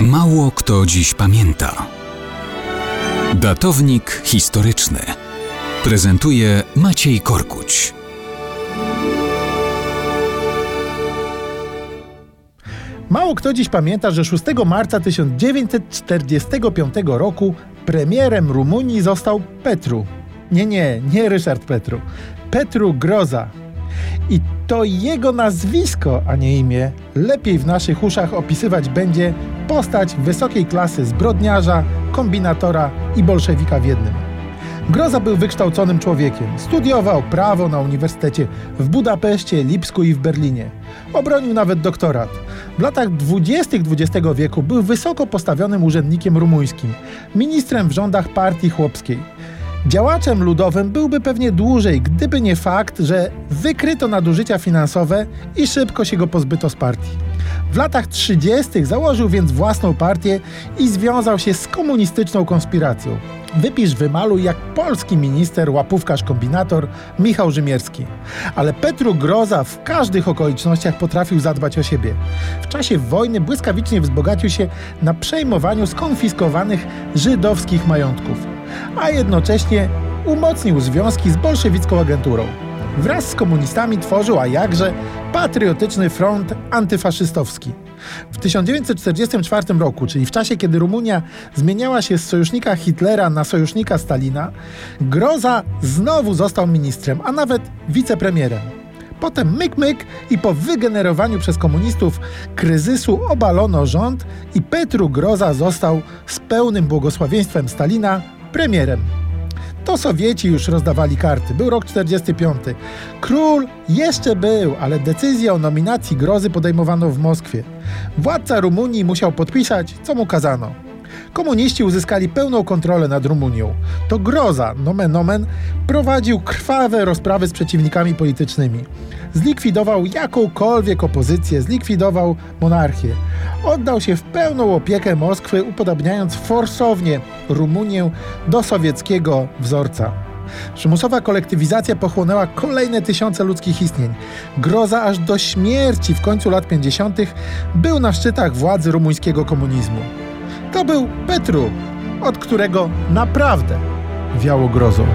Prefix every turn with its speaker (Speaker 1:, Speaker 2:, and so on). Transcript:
Speaker 1: Mało kto dziś pamięta. Datownik historyczny prezentuje Maciej Korkuć.
Speaker 2: Mało kto dziś pamięta, że 6 marca 1945 roku premierem Rumunii został Petru. Nie, nie, nie Ryszard Petru. Petru Groza. I to jego nazwisko, a nie imię, lepiej w naszych uszach opisywać będzie postać wysokiej klasy zbrodniarza, kombinatora i bolszewika w jednym. Groza był wykształconym człowiekiem. Studiował prawo na uniwersytecie w Budapeszcie, Lipsku i w Berlinie. Obronił nawet doktorat. W latach dwudziestych XX wieku był wysoko postawionym urzędnikiem rumuńskim, ministrem w rządach partii chłopskiej. Działaczem ludowym byłby pewnie dłużej, gdyby nie fakt, że wykryto nadużycia finansowe i szybko się go pozbyto z partii. W latach 30. założył więc własną partię i związał się z komunistyczną konspiracją. Wypisz wymaluj jak polski minister, łapówkarz, kombinator Michał Rzymierski. Ale Petru Groza w każdych okolicznościach potrafił zadbać o siebie. W czasie wojny błyskawicznie wzbogacił się na przejmowaniu skonfiskowanych żydowskich majątków a jednocześnie umocnił związki z bolszewicką agenturą. Wraz z komunistami tworzył, a jakże, patriotyczny front antyfaszystowski. W 1944 roku, czyli w czasie, kiedy Rumunia zmieniała się z sojusznika Hitlera na sojusznika Stalina, Groza znowu został ministrem, a nawet wicepremierem. Potem myk-myk i po wygenerowaniu przez komunistów kryzysu obalono rząd i Petru Groza został z pełnym błogosławieństwem Stalina premierem. To Sowieci już rozdawali karty. Był rok 45. Król jeszcze był, ale decyzję o nominacji grozy podejmowano w Moskwie. Władca Rumunii musiał podpisać, co mu kazano. Komuniści uzyskali pełną kontrolę nad Rumunią. To groza, nomen omen, prowadził krwawe rozprawy z przeciwnikami politycznymi. Zlikwidował jakąkolwiek opozycję, zlikwidował monarchię. Oddał się w pełną opiekę Moskwy, upodabniając forsownie Rumunię do sowieckiego wzorca. Przymusowa kolektywizacja pochłonęła kolejne tysiące ludzkich istnień. Groza aż do śmierci w końcu lat 50. był na szczytach władzy rumuńskiego komunizmu. To był Petru, od którego naprawdę wiało grozą.